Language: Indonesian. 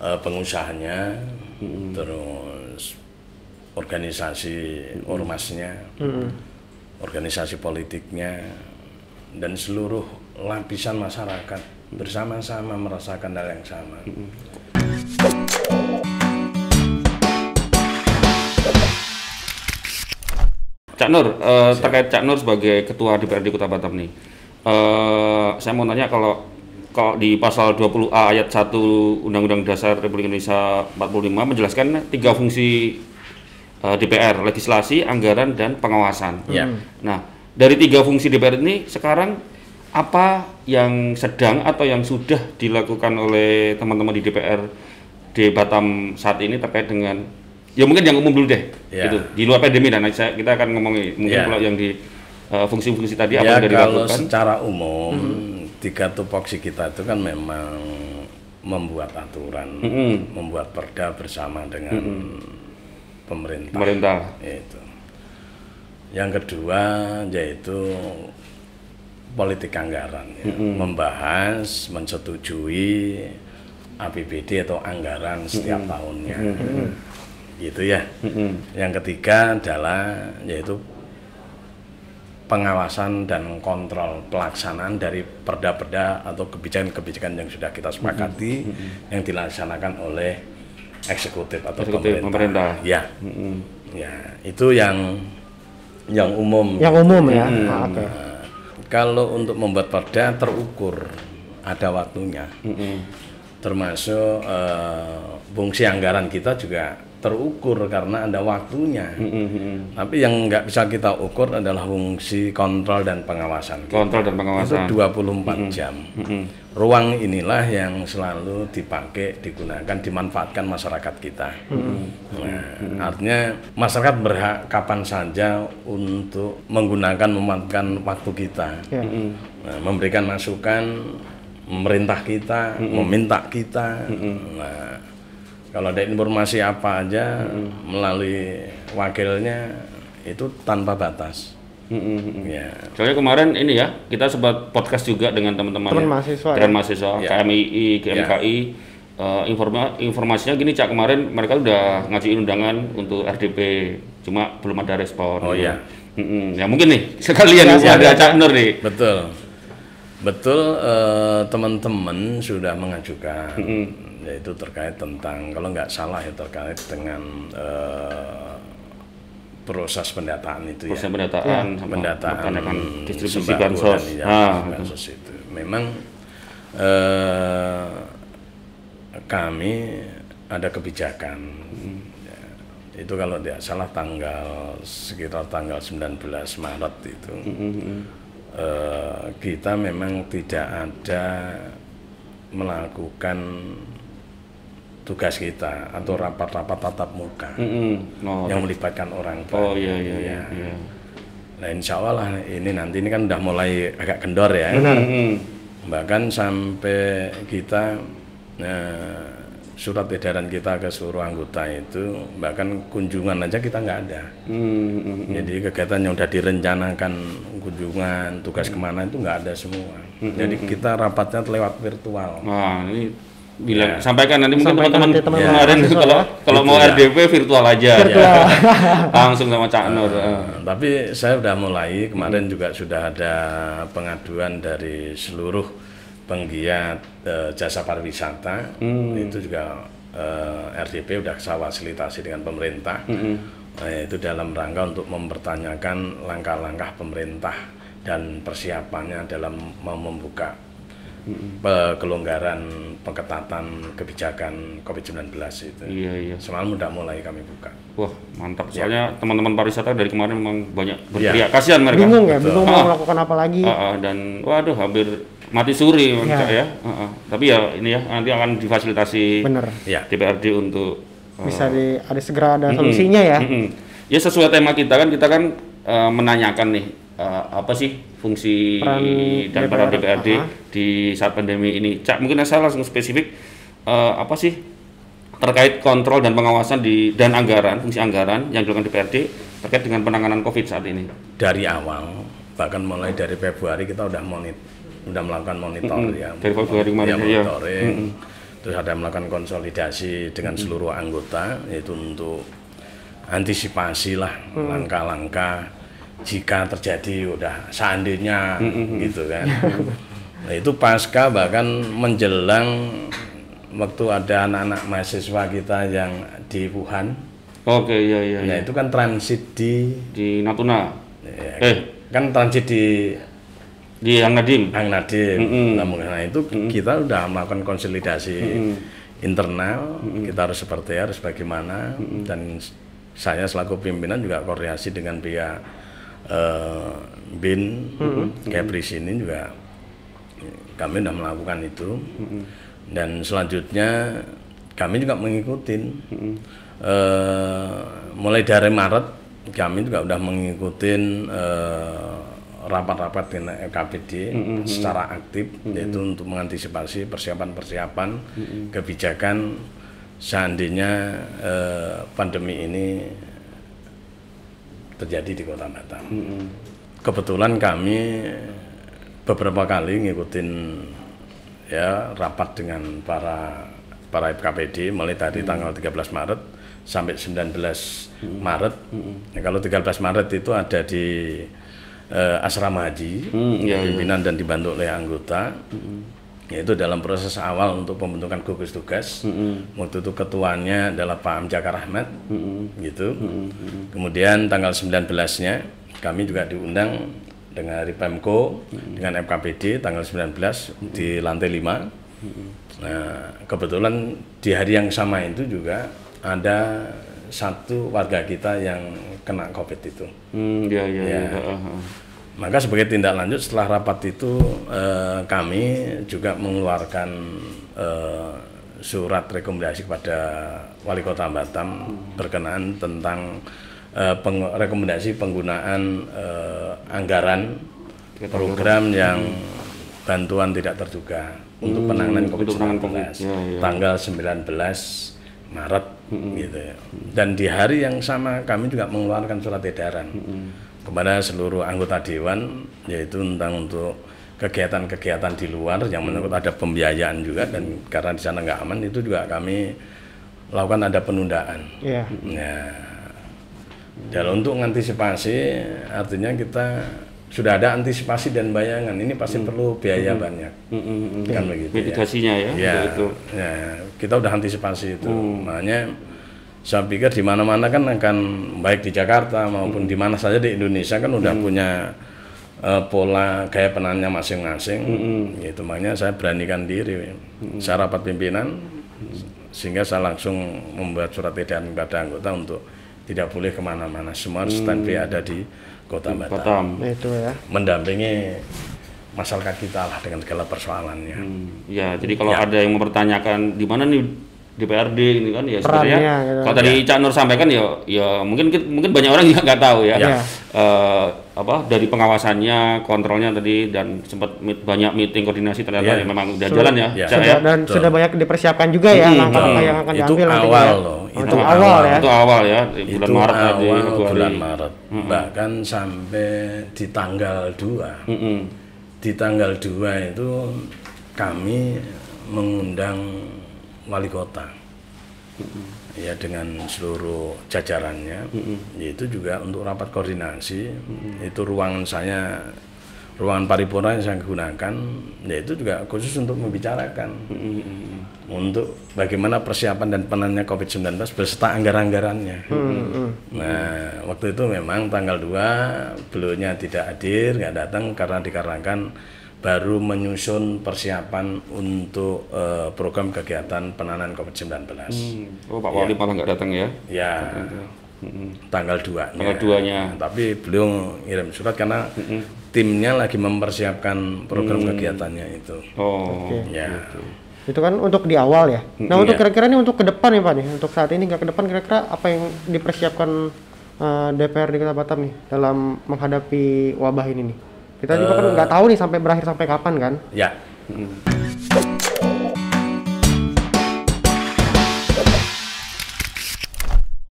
eh, pengusahanya, terus organisasi ormasnya, organisasi politiknya, dan seluruh lapisan masyarakat bersama-sama merasakan hal yang sama. Cak Nur, eh, terkait Cak Nur sebagai ketua DPRD Kota Batam nih, eh, saya mau nanya kalau di pasal 20A ayat 1 Undang-Undang Dasar Republik Indonesia 45 menjelaskan tiga fungsi eh, DPR, legislasi, anggaran, dan pengawasan. Ya. Nah, dari tiga fungsi DPR ini sekarang apa yang sedang atau yang sudah dilakukan oleh teman-teman di DPR di Batam saat ini terkait dengan ya mungkin yang umum dulu deh Ya. gitu di luar pandemi dan nanti saya- kita akan ngomongin mungkin Ya. kalau yang di uh, fungsi-fungsi tadi apa Ya yang sudah kalau dilakukan secara umum tiga tupoksi kita itu kan memang membuat aturan, membuat perda bersama dengan pemerintah. pemerintah Itu. Yang kedua yaitu politik anggaran, ya. membahas, mensetujui APBD atau anggaran setiap tahunnya, gitu ya. Yang ketiga adalah yaitu pengawasan dan kontrol pelaksanaan dari perda-perda atau kebijakan-kebijakan yang sudah kita sepakati yang dilaksanakan oleh eksekutif atau Eksekutif, pemerintah. pemerintah. Ya, ya itu yang yang umum. Yang umum ya. Ah, Oke. Nah, kalau untuk membuat perda terukur, ada waktunya. Termasuk eh, fungsi anggaran kita juga terukur karena ada waktunya. Tapi yang nggak bisa kita ukur adalah fungsi kontrol dan pengawasan. kita. kontrol dan Itu pengawasan 24 jam. Ruang inilah yang selalu dipakai, digunakan, dimanfaatkan masyarakat kita. Nah, artinya masyarakat berhak kapan saja untuk menggunakan memanfaatkan waktu kita. Ya. Nah, memberikan masukan, memerintah kita, meminta kita. Nah, kalau ada informasi apa aja melalui wakilnya itu tanpa batas. Ya. Soalnya kemarin ini ya, kita sempat podcast juga dengan teman-teman Teman ya, mahasiswa dengan ya? mahasiswa Ya. KMII, GMKI. Eh, informa informasinya gini cak kemarin mereka udah ngajuin undangan untuk RDP, cuma belum ada respon. Oh, iya. Mm-mm. Ya mungkin nih sekalian Ya, ada Cak Nur nih. Betul. Betul eh, teman-teman sudah mengajukan yaitu terkait tentang kalau nggak salah ya terkait dengan eh, proses pendataan itu Proses ya. pendataan sama pendataan distribusi bansos. ya, Ah, bansos itu. Memang eh, kami ada kebijakan ya, itu kalau tidak salah tanggal sekitar tanggal 19 Maret itu eh, kita memang tidak ada melakukan tugas kita atau rapat-rapat tatap muka Mm-mm. Oh, yang melibatkan orang oh banyak. iya iya iya. Ya. iya. Nah insya Allah lah ini nanti ini kan udah mulai agak kendor ya. Mm-mm. Bahkan sampai kita eh, surat edaran kita ke seluruh anggota itu bahkan kunjungan aja kita nggak ada. Mm-mm. Jadi kegiatan yang udah direncanakan kunjungan tugas ke mana itu nggak ada semua. Jadi kita rapatnya lewat virtual. Nah, ini bilang sampaikan nanti mungkin teman-teman kemarin mahasiswa kalau ya. kalau mau Gitu ya. RDP virtual aja Virtual. langsung sama Cak Nur. Eh. Nah, tapi saya sudah mulai kemarin juga sudah ada pengaduan dari seluruh penggiat eh, jasa pariwisata itu juga eh, RDP sudah saya fasilitasi dengan pemerintah Nah, itu dalam rangka untuk mempertanyakan langkah-langkah pemerintah dan persiapannya dalam mau membuka kelonggaran pengetatan kebijakan COVID-19 itu. Iya iya. Semalam udah mulai kami buka. Wah mantap. Soalnya teman-teman pariwisata dari kemarin memang banyak Iya. berteriak. Kasihan mereka. Bingung ya, bingung mau Ah. melakukan apa lagi. Ah, ah, dan waduh hampir mati suri Ya. Ya. Ah, ah. Tapi ya ini ya nanti akan difasilitasi Bener. Ya. DPRD untuk eh, Bisa di ada segera ada solusinya ya. Mm-mm. Ya sesuai tema kita kan kita kan eh, menanyakan nih eh, apa sih fungsi Peran dan peran DPR, DPRD ah. di saat pandemi ini. Cak mungkin saya langsung spesifik eh, apa sih terkait kontrol dan pengawasan di dan anggaran fungsi anggaran yang dilakukan DPRD terkait dengan penanganan COVID saat ini. dari awal bahkan mulai dari Februari kita udah monit udah melakukan monitor Mm-mm. ya Dari Februari kemarin, ya, iya. monitoring terus ada melakukan konsolidasi dengan seluruh anggota yaitu untuk antisipasi lah langkah-langkah jika terjadi udah seandainya gitu kan nah itu pasca bahkan menjelang waktu ada anak-anak mahasiswa kita yang di Wuhan Oke, iya iya. nah iya. itu kan transit di Di Natuna. ya, Eh, kan transit di di Yang Nadim. Hang Nadim. Nah, nah itu kita udah melakukan konsolidasi internal. Kita harus seperti harus bagaimana dan saya selaku pimpinan juga koordinasi dengan pihak eh, bin Kepris ini juga kami sudah melakukan itu. Dan selanjutnya kami juga mengikuti Eh, mulai dari Maret kami juga sudah mengikuti eh, rapat-rapat dengan LKPD secara aktif yaitu untuk mengantisipasi persiapan-persiapan kebijakan seandainya eh, pandemi ini terjadi di Kota Batam. Kebetulan kami beberapa kali ngikutin ya rapat dengan para para FKPD mulai dari tanggal 13 Maret sampai 19 Maret. Ya, kalau 13 Maret itu ada di eh, asrama haji, Hmm, iya, iya. pimpinan dan dibantu oleh anggota. Yaitu dalam proses awal untuk pembentukan gugus tugas. Waktu itu ketuanya adalah Pak Amjaka Rahmat, gitu. Kemudian tanggal 19-nya kami juga diundang dengan dari Pemko dengan FKPD tanggal 19 di lantai 5. Nah, kebetulan di hari yang sama itu juga ada satu warga kita yang kena COVID itu. Hmm, iya iya. Ya. iya. Heeh, heeh. Maka sebagai tindak lanjut setelah rapat itu eh, kami juga mengeluarkan eh, surat rekomendasi kepada Wali Kota Batam berkenaan tentang eh, peng- rekomendasi penggunaan eh, anggaran program yang bantuan tidak terduga untuk penanganan untuk penanganan COVID-19 COVID, ya, ya. tanggal 19 Maret gitu ya. Dan di hari yang sama kami juga mengeluarkan surat edaran kepada seluruh anggota dewan yaitu tentang untuk kegiatan-kegiatan di luar yang menurut ada pembiayaan juga dan karena di sana nggak aman itu juga kami lakukan ada penundaan. Iya. Nah, dan untuk mengantisipasi artinya kita sudah ada antisipasi dan bayangan ini pasti perlu biaya banyak Hmm, hmm, hmm. kan begitu ya. Mitigasinya ya, Ya, untuk itu. ya, kita udah antisipasi itu. Makanya saya pikir di mana-mana kan akan baik di Jakarta maupun di mana saja di Indonesia kan udah punya eh, pola gaya penangannya masing-masing. Gitu makanya saya beranikan diri. Saya rapat pimpinan sehingga saya langsung membuat surat edaran kepada anggota untuk tidak boleh ke mana-mana. Semua harus standby ada di Kota Batam. Batam. Nah, itu ya. Mendampingi masyarakat kita lah dengan segala persoalannya. Hmm, Ya, jadi kalau ada yang mempertanyakan di mana nih DPRD ini kan ya sebenarnya gitu. kalau tadi Cak Nur sampaikan ya ya mungkin mungkin banyak orang juga nggak tahu ya. Ya. Eh, apa dari pengawasannya, kontrolnya tadi dan sempat meet- banyak meeting koordinasi ternyata Ya. ya memang udah Sudah- jalan ya. ya. Sudah, ya? dan betul. sudah banyak dipersiapkan juga ya Hmm, langkah-langkah betul. yang akan Itu diambil awal ya. loh, itu Untuk awal ya. Itu awal ya di bulan itu Maret tadi awal Februari. bulan Maret bahkan sampai di tanggal 2 Mm-mm. di tanggal 2 itu kami mengundang wali kota. Ya dengan seluruh jajarannya. Yaitu juga untuk rapat koordinasi. Itu ruangan saya ruangan paripurna yang saya gunakan. Yaitu juga khusus untuk membicarakan. Untuk bagaimana persiapan dan penanganan COVID-19 beserta anggaran-anggarannya. Nah, waktu itu memang tanggal 2 beliaunya tidak hadir, nggak datang karena dikarenakan baru menyusun persiapan untuk eh, program kegiatan penanganan COVID-19. Oh, Pak Wali malah nggak datang ya. Ya, tanggal 2 Tanggal 2-nya. Tapi beliau ngirim surat karena timnya lagi mempersiapkan program kegiatannya itu. Oh. Oke. Ya. Itu kan untuk di awal ya. Nah, untuk Iya. kira-kira ini untuk ke depan ya Pak nih. Untuk saat ini nggak ke depan kira-kira apa yang dipersiapkan eh, DPR di Kota Batam nih dalam menghadapi wabah ini nih. Kita juga kan nggak tahu nih sampai berakhir sampai kapan kan. Ya.